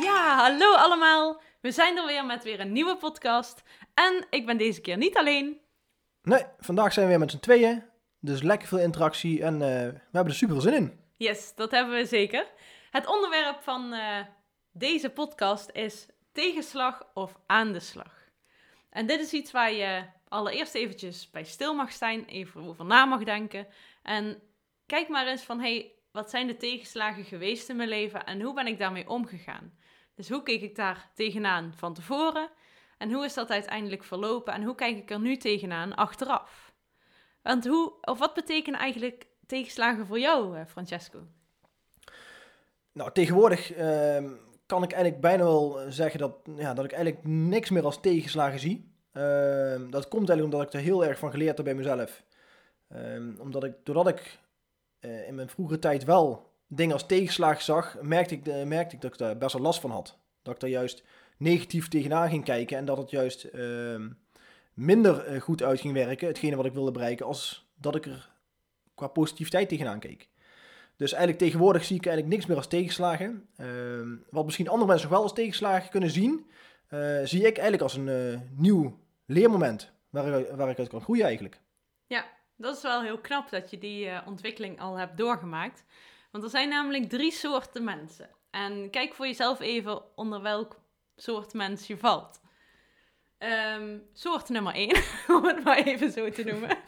Ja, hallo allemaal. We zijn er weer met weer een nieuwe podcast. En ik ben deze keer niet alleen. Nee, vandaag zijn we weer met z'n tweeën, dus lekker veel interactie en eh, we hebben er super veel zin in. Yes, dat hebben we zeker. Het onderwerp van eh, deze podcast is tegenslag of aan de slag. En dit is iets waar je allereerst eventjes bij stil mag staan, even over na mag denken. En kijk maar eens van, hey, wat zijn de tegenslagen geweest in mijn leven en hoe ben ik daarmee omgegaan? Dus hoe keek ik daar tegenaan van tevoren? En hoe is dat uiteindelijk verlopen? En hoe kijk ik er nu tegenaan achteraf? Want hoe, of wat betekenen eigenlijk tegenslagen voor jou, eh, Francesco? Nou, tegenwoordig ehm, kan ik eigenlijk bijna wel zeggen dat, ja, dat ik eigenlijk niks meer als tegenslagen zie. Ehm, dat komt eigenlijk omdat ik er heel erg van geleerd heb bij mezelf. Ehm, omdat ik, doordat ik eh, in mijn vroegere tijd wel dingen als tegenslagen zag, merkte ik, eh, merkte ik dat ik daar best wel last van had. Dat ik daar juist negatief tegenaan ging kijken en dat het juist ehm, minder eh, goed uit ging werken, hetgene wat ik wilde bereiken, als dat ik er qua positiviteit tegenaan keek. Dus eigenlijk tegenwoordig zie ik eigenlijk niks meer als tegenslagen. Ehm, wat misschien andere mensen nog wel als tegenslagen kunnen zien, eh, zie ik eigenlijk als een eh, nieuw leermoment waar, waar ik uit kan groeien eigenlijk. Dat is wel heel knap dat je die eh, ontwikkeling al hebt doorgemaakt. Want er zijn namelijk drie soorten mensen. En kijk voor jezelf even onder welk soort mens je valt. Ehm, soort nummer één, om het maar even zo te noemen.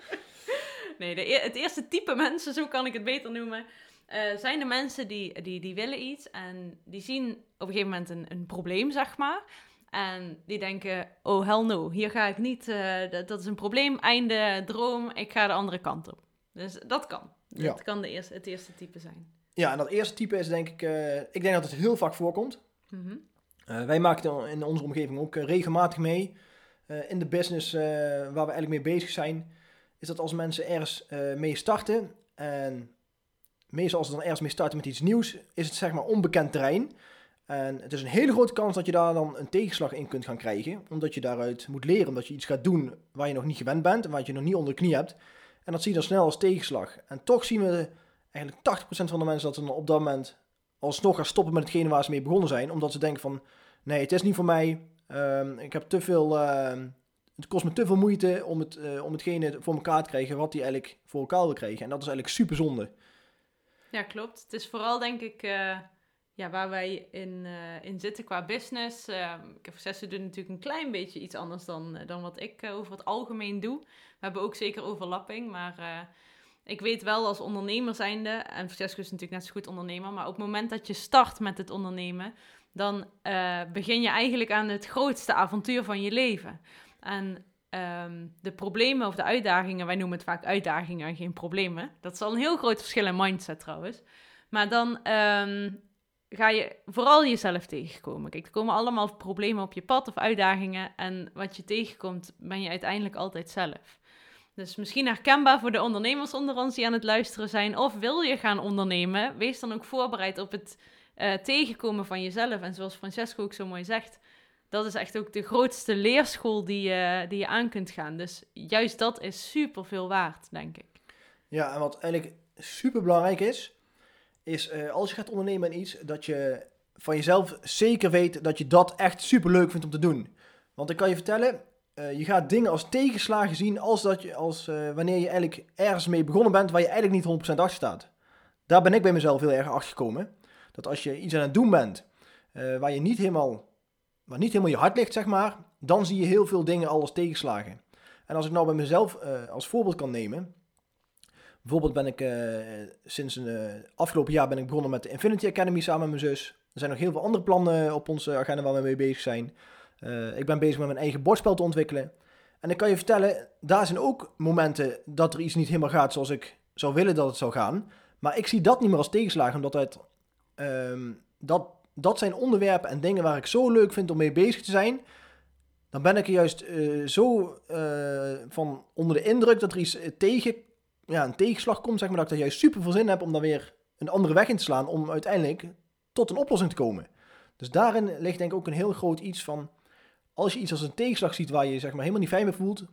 nee, de, e- het eerste type mensen, zo kan ik het beter noemen, eh, zijn de mensen die, die, die willen iets en die zien op een gegeven moment een, een probleem, zeg maar. En die denken, oh hell no, hier ga ik niet, eh, dat, dat is een probleem, einde, droom, ik ga de andere kant op. Dus dat kan. Ja. Dat kan de eerste, het eerste type zijn. Ja, en dat eerste type is denk ik, eh, ik denk dat het heel vaak voorkomt. Mhm. Eh, wij maken het in onze omgeving ook regelmatig mee. In de business waar we eigenlijk mee bezig zijn, is dat als mensen ergens mee starten en meestal als ze dan ergens mee starten met iets nieuws, is het zeg maar onbekend terrein. En het is een hele grote kans dat je daar dan een tegenslag in kunt gaan krijgen, omdat je daaruit moet leren, omdat je iets gaat doen waar je nog niet gewend bent en wat je nog niet onder de knie hebt. En dat zie je dan snel als tegenslag. En toch zien we eigenlijk 80% van de mensen dat ze dan op dat moment alsnog gaan stoppen met hetgene waar ze mee begonnen zijn, omdat ze denken van, nee, het is niet voor mij, Ehm, ik heb te veel, ehm, het kost me te veel moeite om, het, eh, om hetgene voor elkaar te krijgen wat hij eigenlijk voor elkaar wil krijgen. En dat is eigenlijk super zonde. Ja, klopt. Het is vooral denk ik eh, ja, waar wij in, eh, in zitten qua business. Uh, Francesco doet natuurlijk een klein beetje iets anders dan, eh, dan wat ik eh, over het algemeen doe. We hebben ook zeker overlapping, maar ik weet wel als ondernemer zijnde, en Francesco is natuurlijk net zo goed ondernemer, maar op het moment dat je start met het ondernemen, dan begin je eigenlijk aan het grootste avontuur van je leven. En ehm, de problemen of de uitdagingen, wij noemen het vaak uitdagingen en geen problemen. Dat is al een heel groot verschil in mindset trouwens. Maar dan ehm, ga je vooral jezelf tegenkomen. Kijk, er komen allemaal problemen op je pad of uitdagingen. En wat je tegenkomt, ben je uiteindelijk altijd zelf. Dus misschien herkenbaar voor de ondernemers onder ons die aan het luisteren zijn. Of wil je gaan ondernemen, wees dan ook voorbereid op het eh, tegenkomen van jezelf. En zoals Francesco ook zo mooi zegt, dat is echt ook de grootste leerschool die je, die je aan kunt gaan. Dus juist dat is super veel waard, denk ik. Ja, en wat eigenlijk super belangrijk is, is eh, als je gaat ondernemen in iets, dat je van jezelf zeker weet dat je dat echt super leuk vindt om te doen. Want ik kan je vertellen, eh, je gaat dingen als tegenslagen zien als, dat je, als eh, wanneer je eigenlijk ergens mee begonnen bent waar je eigenlijk niet 100% achter staat. Daar ben ik bij mezelf heel erg achter gekomen. Dat als je iets aan het doen bent waar je niet helemaal, waar niet helemaal je hart ligt, zeg maar, dan zie je heel veel dingen al als tegenslagen. En als ik nou bij mezelf als voorbeeld kan nemen. Bijvoorbeeld ben ik eh, sinds een eh, afgelopen jaar ben ik begonnen met de Infinity Academy samen met mijn zus. Er zijn nog heel veel andere plannen op onze agenda waar we mee bezig zijn. Eh, ik ben bezig met mijn eigen bordspel te ontwikkelen. En ik kan je vertellen, daar zijn ook momenten dat er iets niet helemaal gaat zoals ik zou willen dat het zou gaan. Maar ik zie dat niet meer als tegenslagen, omdat het, ehm, dat, dat zijn onderwerpen en dingen waar ik zo leuk vind om mee bezig te zijn. Dan ben ik er juist zo van onder de indruk dat er iets tegen, ja, een tegenslag komt, zeg maar, dat juist super veel zin heb om dan weer een andere weg in te slaan om uiteindelijk tot een oplossing te komen. Dus daarin ligt denk ik ook een heel groot iets van, als je iets als een tegenslag ziet waar je zeg maar helemaal niet fijn mee voelt,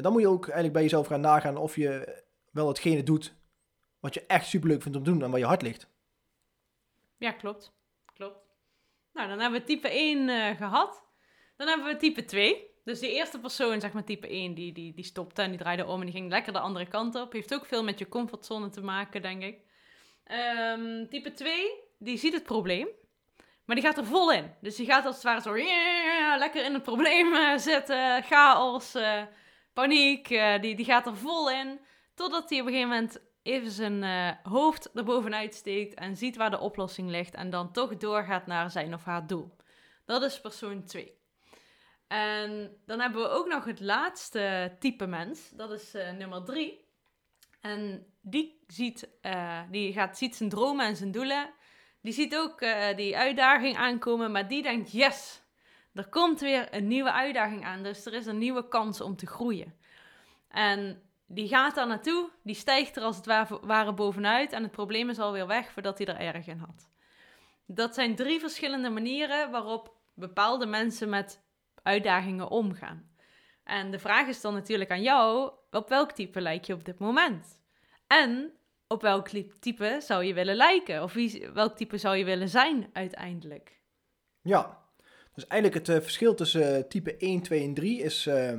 dan moet je ook eigenlijk bij jezelf gaan nagaan of je wel hetgene doet wat je echt super leuk vindt om te doen en waar je hart ligt. Ja, klopt. Klopt. Nou, dan hebben we type 1 gehad. Dan hebben we type 2. Dus die eerste persoon, zeg maar type 1, die, die, die stopte en die draaide om en die ging lekker de andere kant op. Heeft ook veel met je comfortzone te maken, denk ik. Ehm, type 2, die ziet het probleem. Maar die gaat er vol in. Dus die gaat als het ware zo lekker in het probleem uh, zitten. Chaos, uh, paniek. Uh, die, die gaat er vol in. Totdat hij op een gegeven moment even zijn hoofd erbovenuit steekt. En ziet waar de oplossing ligt. En dan toch doorgaat naar zijn of haar doel. Dat is persoon 2. En dan hebben we ook nog het laatste type mens. Dat is uh, nummer drie. En die, ziet, uh, die gaat, ziet zijn dromen en zijn doelen. Die ziet ook uh, die uitdaging aankomen. Maar die denkt, yes, er komt weer een nieuwe uitdaging aan. Dus er is een nieuwe kans om te groeien. En die gaat daar naartoe. Die stijgt er als het ware bovenuit. En het probleem is alweer weg voordat hij er erg in had. Dat zijn drie verschillende manieren waarop bepaalde mensen met uitdagingen omgaan. En de vraag is dan natuurlijk aan jou, op welk type lijk je op dit moment? En op welk type zou je willen lijken? Of wie, welk type zou je willen zijn uiteindelijk? Ja, dus eigenlijk het uh, verschil tussen uh, type 1, 2 en 3 is uh,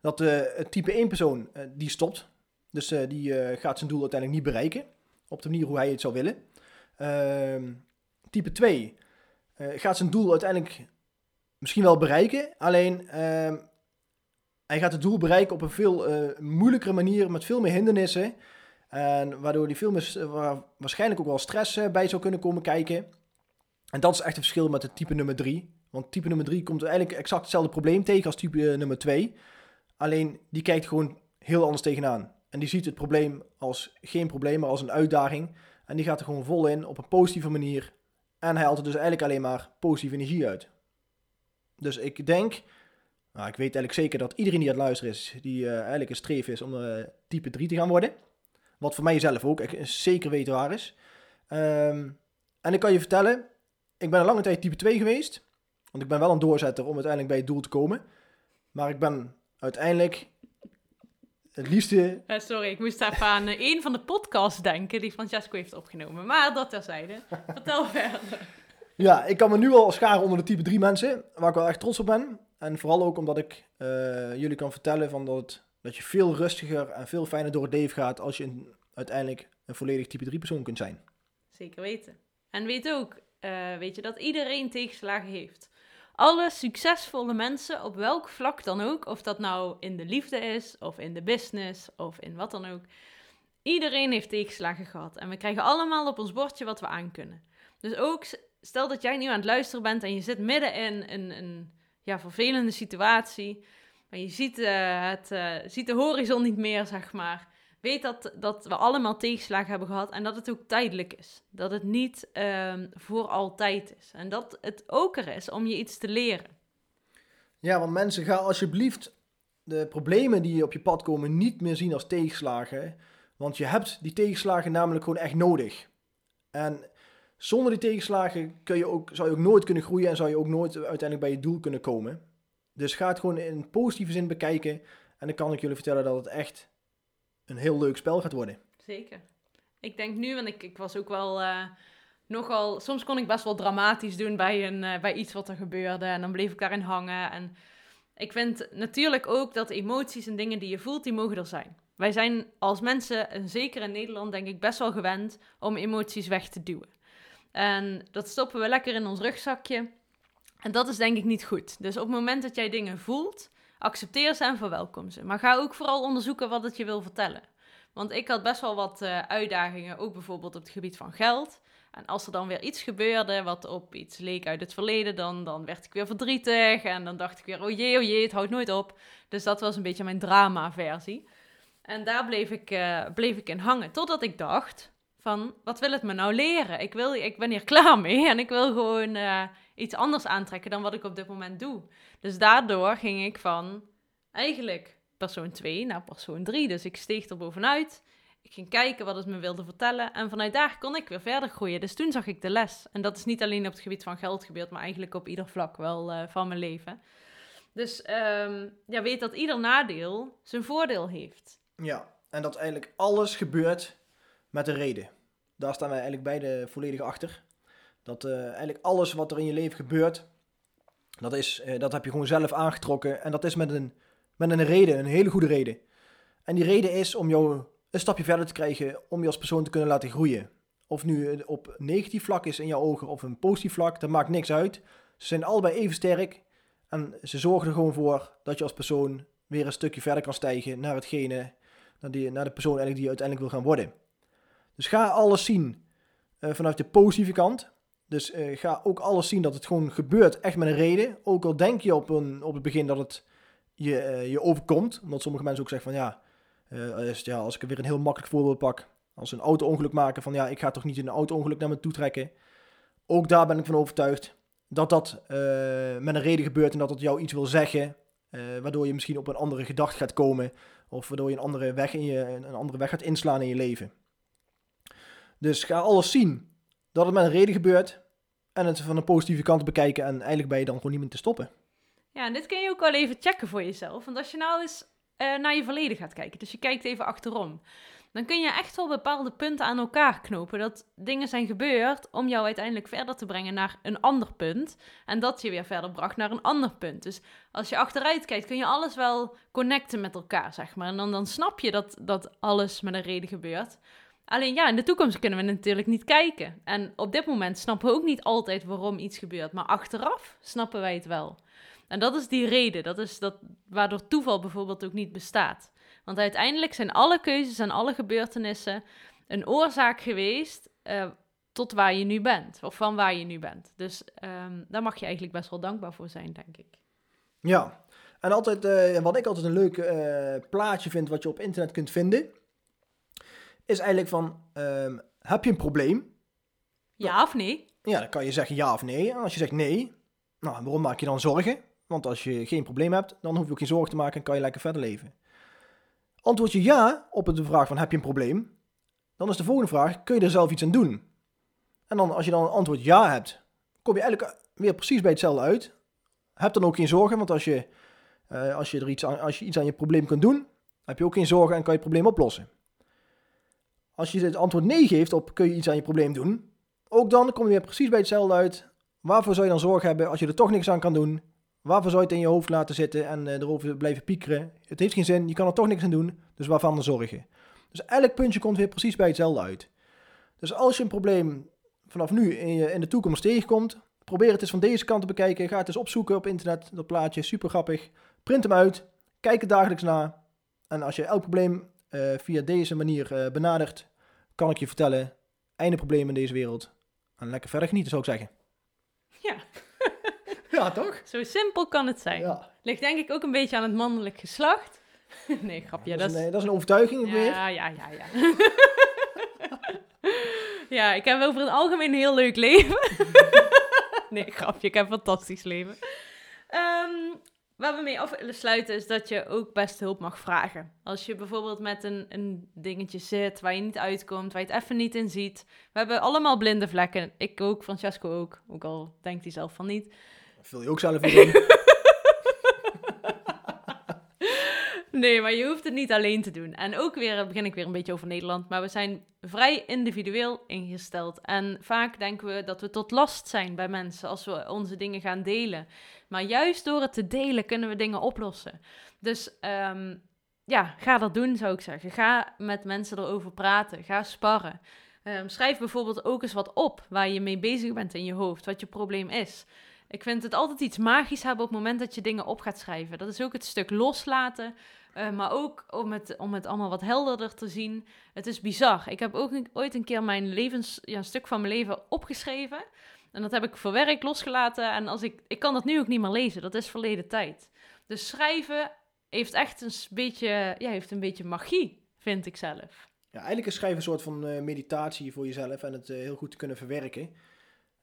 dat de type 1 persoon die stopt. Dus die gaat zijn doel uiteindelijk niet bereiken op de manier hoe hij het zou willen. Ehm, type 2 gaat zijn doel uiteindelijk misschien wel bereiken. Alleen uh, hij gaat het doel bereiken op een veel uh, moeilijkere manier, met veel meer hindernissen. En waardoor hij veel meer, uh, waarschijnlijk ook wel stress eh, bij zou kunnen komen kijken. En dat is echt het verschil met het type nummer 3. Want type nummer 3 komt eigenlijk exact hetzelfde probleem tegen als type nummer 2. Alleen die kijkt gewoon heel anders tegenaan. En die ziet het probleem als geen probleem, maar als een uitdaging. En die gaat er gewoon vol in op een positieve manier. En hij haalt er dus eigenlijk alleen maar positieve energie uit. Dus ik denk, nou, ik weet eigenlijk zeker dat iedereen die aan het luisteren is, die uh, eigenlijk een streef is om uh, type 3 te gaan worden. Wat voor mij zelf ook ik zeker weten waar is. Um, en ik kan je vertellen, ik ben een lange tijd type 2 geweest. Want ik ben wel een doorzetter om uiteindelijk bij het doel te komen. Maar ik ben uiteindelijk het liefste... Uh, sorry, ik moest even aan een van de podcasts denken die Francesco heeft opgenomen. Maar dat terzijde. Vertel verder. Ja, ik kan me nu al scharen onder de type 3 mensen, waar ik wel echt trots op ben. En vooral ook omdat ik uh, jullie kan vertellen van dat, dat je veel rustiger en veel fijner door het leven gaat als je een, uiteindelijk een volledig type 3 persoon kunt zijn. Zeker weten. En weet ook, uh, weet je, dat iedereen tegenslagen heeft. Alle succesvolle mensen, op welk vlak dan ook, of dat nou in de liefde is, of in de business, of in wat dan ook. Iedereen heeft tegenslagen gehad. En we krijgen allemaal op ons bordje wat we aan kunnen. Dus ook stel dat jij nu aan het luisteren bent en je zit midden in een, een ja, vervelende situatie. Maar je ziet, uh, het, uh, ziet de horizon niet meer, zeg maar. Weet dat, dat we allemaal tegenslagen hebben gehad en dat het ook tijdelijk is. Dat het niet um, voor altijd is. En dat het ook er is om je iets te leren. Ja, want mensen, ga alsjeblieft de problemen die op je pad komen niet meer zien als tegenslagen. Want je hebt die tegenslagen namelijk gewoon echt nodig. En zonder die tegenslagen kun je ook, zou je ook nooit kunnen groeien en zou je ook nooit uiteindelijk bij je doel kunnen komen. Dus ga het gewoon in positieve zin bekijken. En dan kan ik jullie vertellen dat het echt een heel leuk spel gaat worden. Zeker. Ik denk nu, want ik, ik was ook wel uh, nogal... Soms kon ik best wel dramatisch doen bij, een, uh, bij iets wat er gebeurde. En dan bleef ik daarin hangen. En ik vind natuurlijk ook dat emoties en dingen die je voelt, die mogen er zijn. Wij zijn als mensen, en zeker in Nederland denk ik, best wel gewend om emoties weg te duwen. En dat stoppen we lekker in ons rugzakje. En dat is denk ik niet goed. Dus op het moment dat jij dingen voelt, accepteer ze en verwelkom ze. Maar ga ook vooral onderzoeken wat het je wil vertellen. Want ik had best wel wat uh, uitdagingen, ook bijvoorbeeld op het gebied van geld. En als er dan weer iets gebeurde wat op iets leek uit het verleden, dan, dan werd ik weer verdrietig. En dan dacht ik weer, oh jee, oh jee, het houdt nooit op. Dus dat was een beetje mijn drama-versie. En daar bleef ik, uh, bleef ik in hangen. Totdat ik dacht, van wat wil het me nou leren? Ik, wil, ik ben hier klaar mee en ik wil gewoon eh, iets anders aantrekken dan wat ik op dit moment doe. Dus daardoor ging ik van eigenlijk persoon 2 naar persoon 3. Dus ik steeg er bovenuit. Ik ging kijken wat het me wilde vertellen. En vanuit daar kon ik weer verder groeien. Dus toen zag ik de les. En dat is niet alleen op het gebied van geld gebeurd, maar eigenlijk op ieder vlak wel uh, van mijn leven. Dus um, ja, weet dat ieder nadeel zijn voordeel heeft. Ja, en dat eigenlijk alles gebeurt met een reden. Daar staan wij eigenlijk beide volledig achter. Dat uh, eigenlijk alles wat er in je leven gebeurt, dat, is, uh, dat heb je gewoon zelf aangetrokken. En dat is met een, met een reden, een hele goede reden. En die reden is om jou een stapje verder te krijgen, om je als persoon te kunnen laten groeien. Of nu op negatief vlak is in jouw ogen of een positief vlak, dat maakt niks uit. Ze zijn allebei even sterk. En ze zorgen er gewoon voor dat je als persoon weer een stukje verder kan stijgen naar hetgene, naar, die, naar de persoon eigenlijk die je uiteindelijk wil gaan worden. Dus ga alles zien uh, vanuit de positieve kant. Dus uh, ga ook alles zien dat het gewoon gebeurt echt met een reden. Ook al denk je op, een, op het begin dat het je, uh, je overkomt. Omdat sommige mensen ook zeggen van ja, ja, als ik weer een heel makkelijk voorbeeld pak. Als een auto-ongeluk maken van ja, ik ga toch niet in een auto-ongeluk naar me toe trekken. Ook daar ben ik van overtuigd dat dat met een reden gebeurt en dat het jou iets wil zeggen. waardoor je misschien op een andere gedachte gaat komen. Of waardoor je een andere weg, in je, een andere weg gaat inslaan in je leven. Dus ga alles zien dat het met een reden gebeurt. En het van een positieve kant bekijken. En eigenlijk ben je dan gewoon niet meer te stoppen. Ja, en dit kun je ook wel even checken voor jezelf. Want als je nou eens uh, naar je verleden gaat kijken. Dus je kijkt even achterom. Dan kun je echt wel bepaalde punten aan elkaar knopen. Dat dingen zijn gebeurd om jou uiteindelijk verder te brengen naar een ander punt. En dat je weer verder bracht naar een ander punt. Dus als je achteruit kijkt, kun je alles wel connecten met elkaar, zeg maar. En dan, dan snap je dat, dat alles met een reden gebeurt. Alleen ja, in de toekomst kunnen we natuurlijk niet kijken. En op dit moment snappen we ook niet altijd waarom iets gebeurt. Maar achteraf snappen wij het wel. En dat is die reden. Dat is dat, waardoor toeval bijvoorbeeld ook niet bestaat. Want uiteindelijk zijn alle keuzes en alle gebeurtenissen een oorzaak geweest uh, tot waar je nu bent. Of van waar je nu bent. Dus um, daar mag je eigenlijk best wel dankbaar voor zijn, denk ik. Ja, en altijd, uh, wat ik altijd een leuk uh, plaatje vind wat je op internet kunt vinden is eigenlijk van, um, heb je een probleem? Ja of nee? Ja, dan kan je zeggen ja of nee. En als je zegt nee, nou, waarom maak je dan zorgen? Want als je geen probleem hebt, dan hoef je ook geen zorgen te maken en kan je lekker verder leven. Antwoord je ja op de vraag van heb je een probleem, dan is de volgende vraag, kun je er zelf iets aan doen? En dan als je dan een antwoord ja hebt, kom je eigenlijk weer precies bij hetzelfde uit. Heb dan ook geen zorgen, want als je, uh, als je, er iets aan, als je iets aan je probleem kunt doen, heb je ook geen zorgen en kan je het probleem oplossen. Als je het antwoord nee geeft op kun je iets aan je probleem doen, ook dan kom je weer precies bij hetzelfde uit. Waarvoor zou je dan zorg hebben als je er toch niks aan kan doen? Waarvoor zou je het in je hoofd laten zitten en uh, erover blijven piekeren? Het heeft geen zin, je kan er toch niks aan doen, dus waarvan dan zorgen? Dus elk puntje komt weer precies bij hetzelfde uit. Dus als je een probleem vanaf nu in, in de toekomst tegenkomt, probeer het eens van deze kant te bekijken. Ga het eens opzoeken op internet, dat plaatje, super grappig. Print hem uit, kijk het dagelijks na. En als je elk probleem uh, via deze manier uh, benadert, kan ik je vertellen, einde probleem in deze wereld. En lekker verder genieten, zou ik zeggen. Ja. ja, toch? Zo simpel kan het zijn. Ja. Ligt denk ik ook een beetje aan het mannelijk geslacht. nee, grapje. dat, is, een, dat is een overtuiging ja, weer. Ja, ja, ja, ja. ja, ik heb over het algemeen een heel leuk leven. nee, grapje. Ik heb een fantastisch leven. Um, Waar we mee af willen sluiten is dat je ook best hulp mag vragen. Als je bijvoorbeeld met een, een dingetje zit waar je niet uitkomt, waar je het even niet in ziet. We hebben allemaal blinde vlekken. Ik ook, Francesco ook. Ook al denkt hij zelf van niet. vul je ook zelf in. nee, maar je hoeft het niet alleen te doen. En ook weer, begin ik weer een beetje over Nederland, maar we zijn vrij individueel ingesteld. En vaak denken we dat we tot last zijn bij mensen als we onze dingen gaan delen. Maar juist door het te delen kunnen we dingen oplossen. Dus um, ja, ga dat doen, zou ik zeggen. Ga met mensen erover praten. Ga sparren. Um, schrijf bijvoorbeeld ook eens wat op waar je mee bezig bent in je hoofd, wat je probleem is. Ik vind het altijd iets magisch hebben op het moment dat je dingen op gaat schrijven. Dat is ook het stuk loslaten, uh, maar ook om het, om het allemaal wat helderder te zien. Het is bizar. Ik heb ook ooit een keer mijn levens, ja, een stuk van mijn leven opgeschreven. En dat heb ik voor werk losgelaten. En als ik, ik kan dat nu ook niet meer lezen. Dat is verleden tijd. Dus schrijven heeft echt een beetje, ja, heeft een beetje magie, vind ik zelf. ja, eigenlijk is schrijven een soort van eh, meditatie voor jezelf en het eh, heel goed te kunnen verwerken.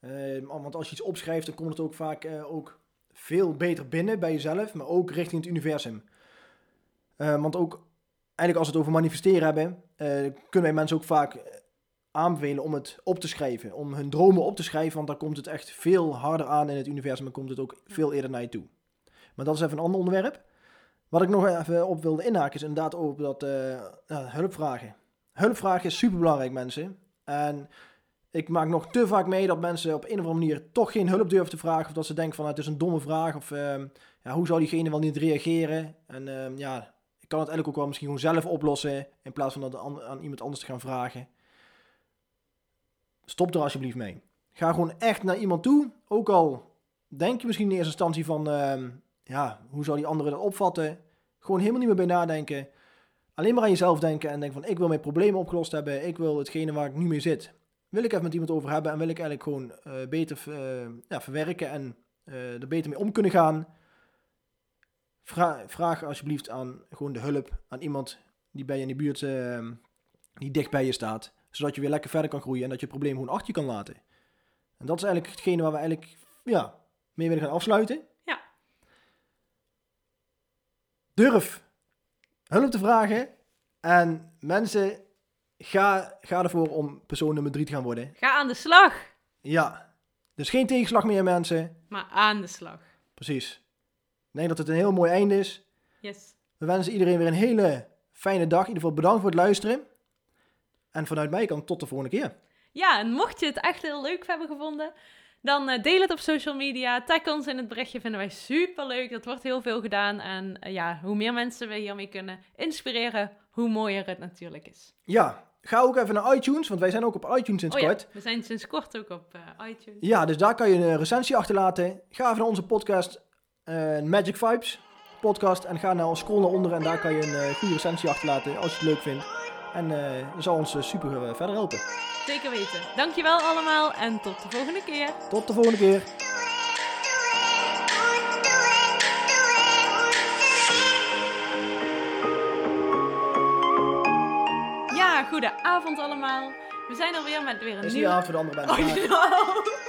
Eh, want als je iets opschrijft, dan komt het ook vaak eh, ook veel beter binnen bij jezelf, maar ook richting het universum. Eh, want ook eigenlijk als we het over manifesteren hebben, eh, kunnen wij mensen ook vaak aanbevelen om het op te schrijven. Om hun dromen op te schrijven, want dan komt het echt veel harder aan in het universum en komt het ook veel eerder naar je toe. Maar dat is even een ander onderwerp. Wat ik nog even op wilde inhaken is inderdaad op dat eh, hulpvragen. Hulpvragen is super belangrijk, mensen. En ik maak nog te vaak mee dat mensen op een of andere manier toch geen hulp durven te vragen. Of dat ze denken van het is een domme vraag. Of ehm, ja, hoe zou diegene wel niet reageren? En ehm, ja, kan het eigenlijk ook wel misschien gewoon zelf oplossen. In plaats van dat aan, aan iemand anders te gaan vragen. Stop er alsjeblieft mee. Ga gewoon echt naar iemand toe. Ook al denk je misschien in eerste instantie van... ehm, ja, hoe zou die andere dat opvatten? Gewoon helemaal niet meer bij nadenken. Alleen maar aan jezelf denken en denken van... ik wil mijn problemen opgelost hebben. Ik wil hetgene waar ik nu mee zit wil ik even met iemand over hebben en wil ik eigenlijk gewoon eh, beter eh, ja, verwerken en eh, er beter mee om kunnen gaan. Vra vraag alsjeblieft aan gewoon de hulp aan iemand die bij je in de buurt, eh, die dicht bij je staat. Zodat je weer lekker verder kan groeien en dat je het probleem gewoon achter je kan laten. En dat is eigenlijk hetgene waar we eigenlijk ja, mee willen gaan afsluiten. Ja. Durf hulp te vragen en mensen Ga, ga ervoor om persoon nummer 3 te gaan worden. Ga aan de slag. Ja. Dus geen tegenslag meer, mensen. Maar aan de slag. Precies. Ik denk dat het een heel mooi einde is. Yes. We wensen iedereen weer een hele fijne dag. In ieder geval bedankt voor het luisteren. En vanuit mij kan tot de volgende keer. Ja, en mocht je het echt heel leuk hebben gevonden, dan uh, deel het op social media. Tag ons in het berichtje, vinden wij super leuk. Dat wordt heel veel gedaan. En uh, ja, hoe meer mensen we hiermee kunnen inspireren, hoe mooier het natuurlijk is. Ja, ga ook even naar iTunes, want wij zijn ook op iTunes sinds oh, ja. kort. We zijn sinds kort ook op uh, iTunes. Ja, dus daar kan je een recensie achterlaten. Ga even naar onze podcast, uh, Magic Vibes podcast, en ga naar scroll naar onder en daar kan je een uh, goede recensie achterlaten als je het leuk vindt. En uh, dat zal ons super verder helpen. Zeker weten. Dankjewel allemaal en tot de volgende keer. Tot de volgende keer. Ja, goede avond allemaal. We zijn alweer met weer een Is nieuwe... die avond voor de andere. Oh, no.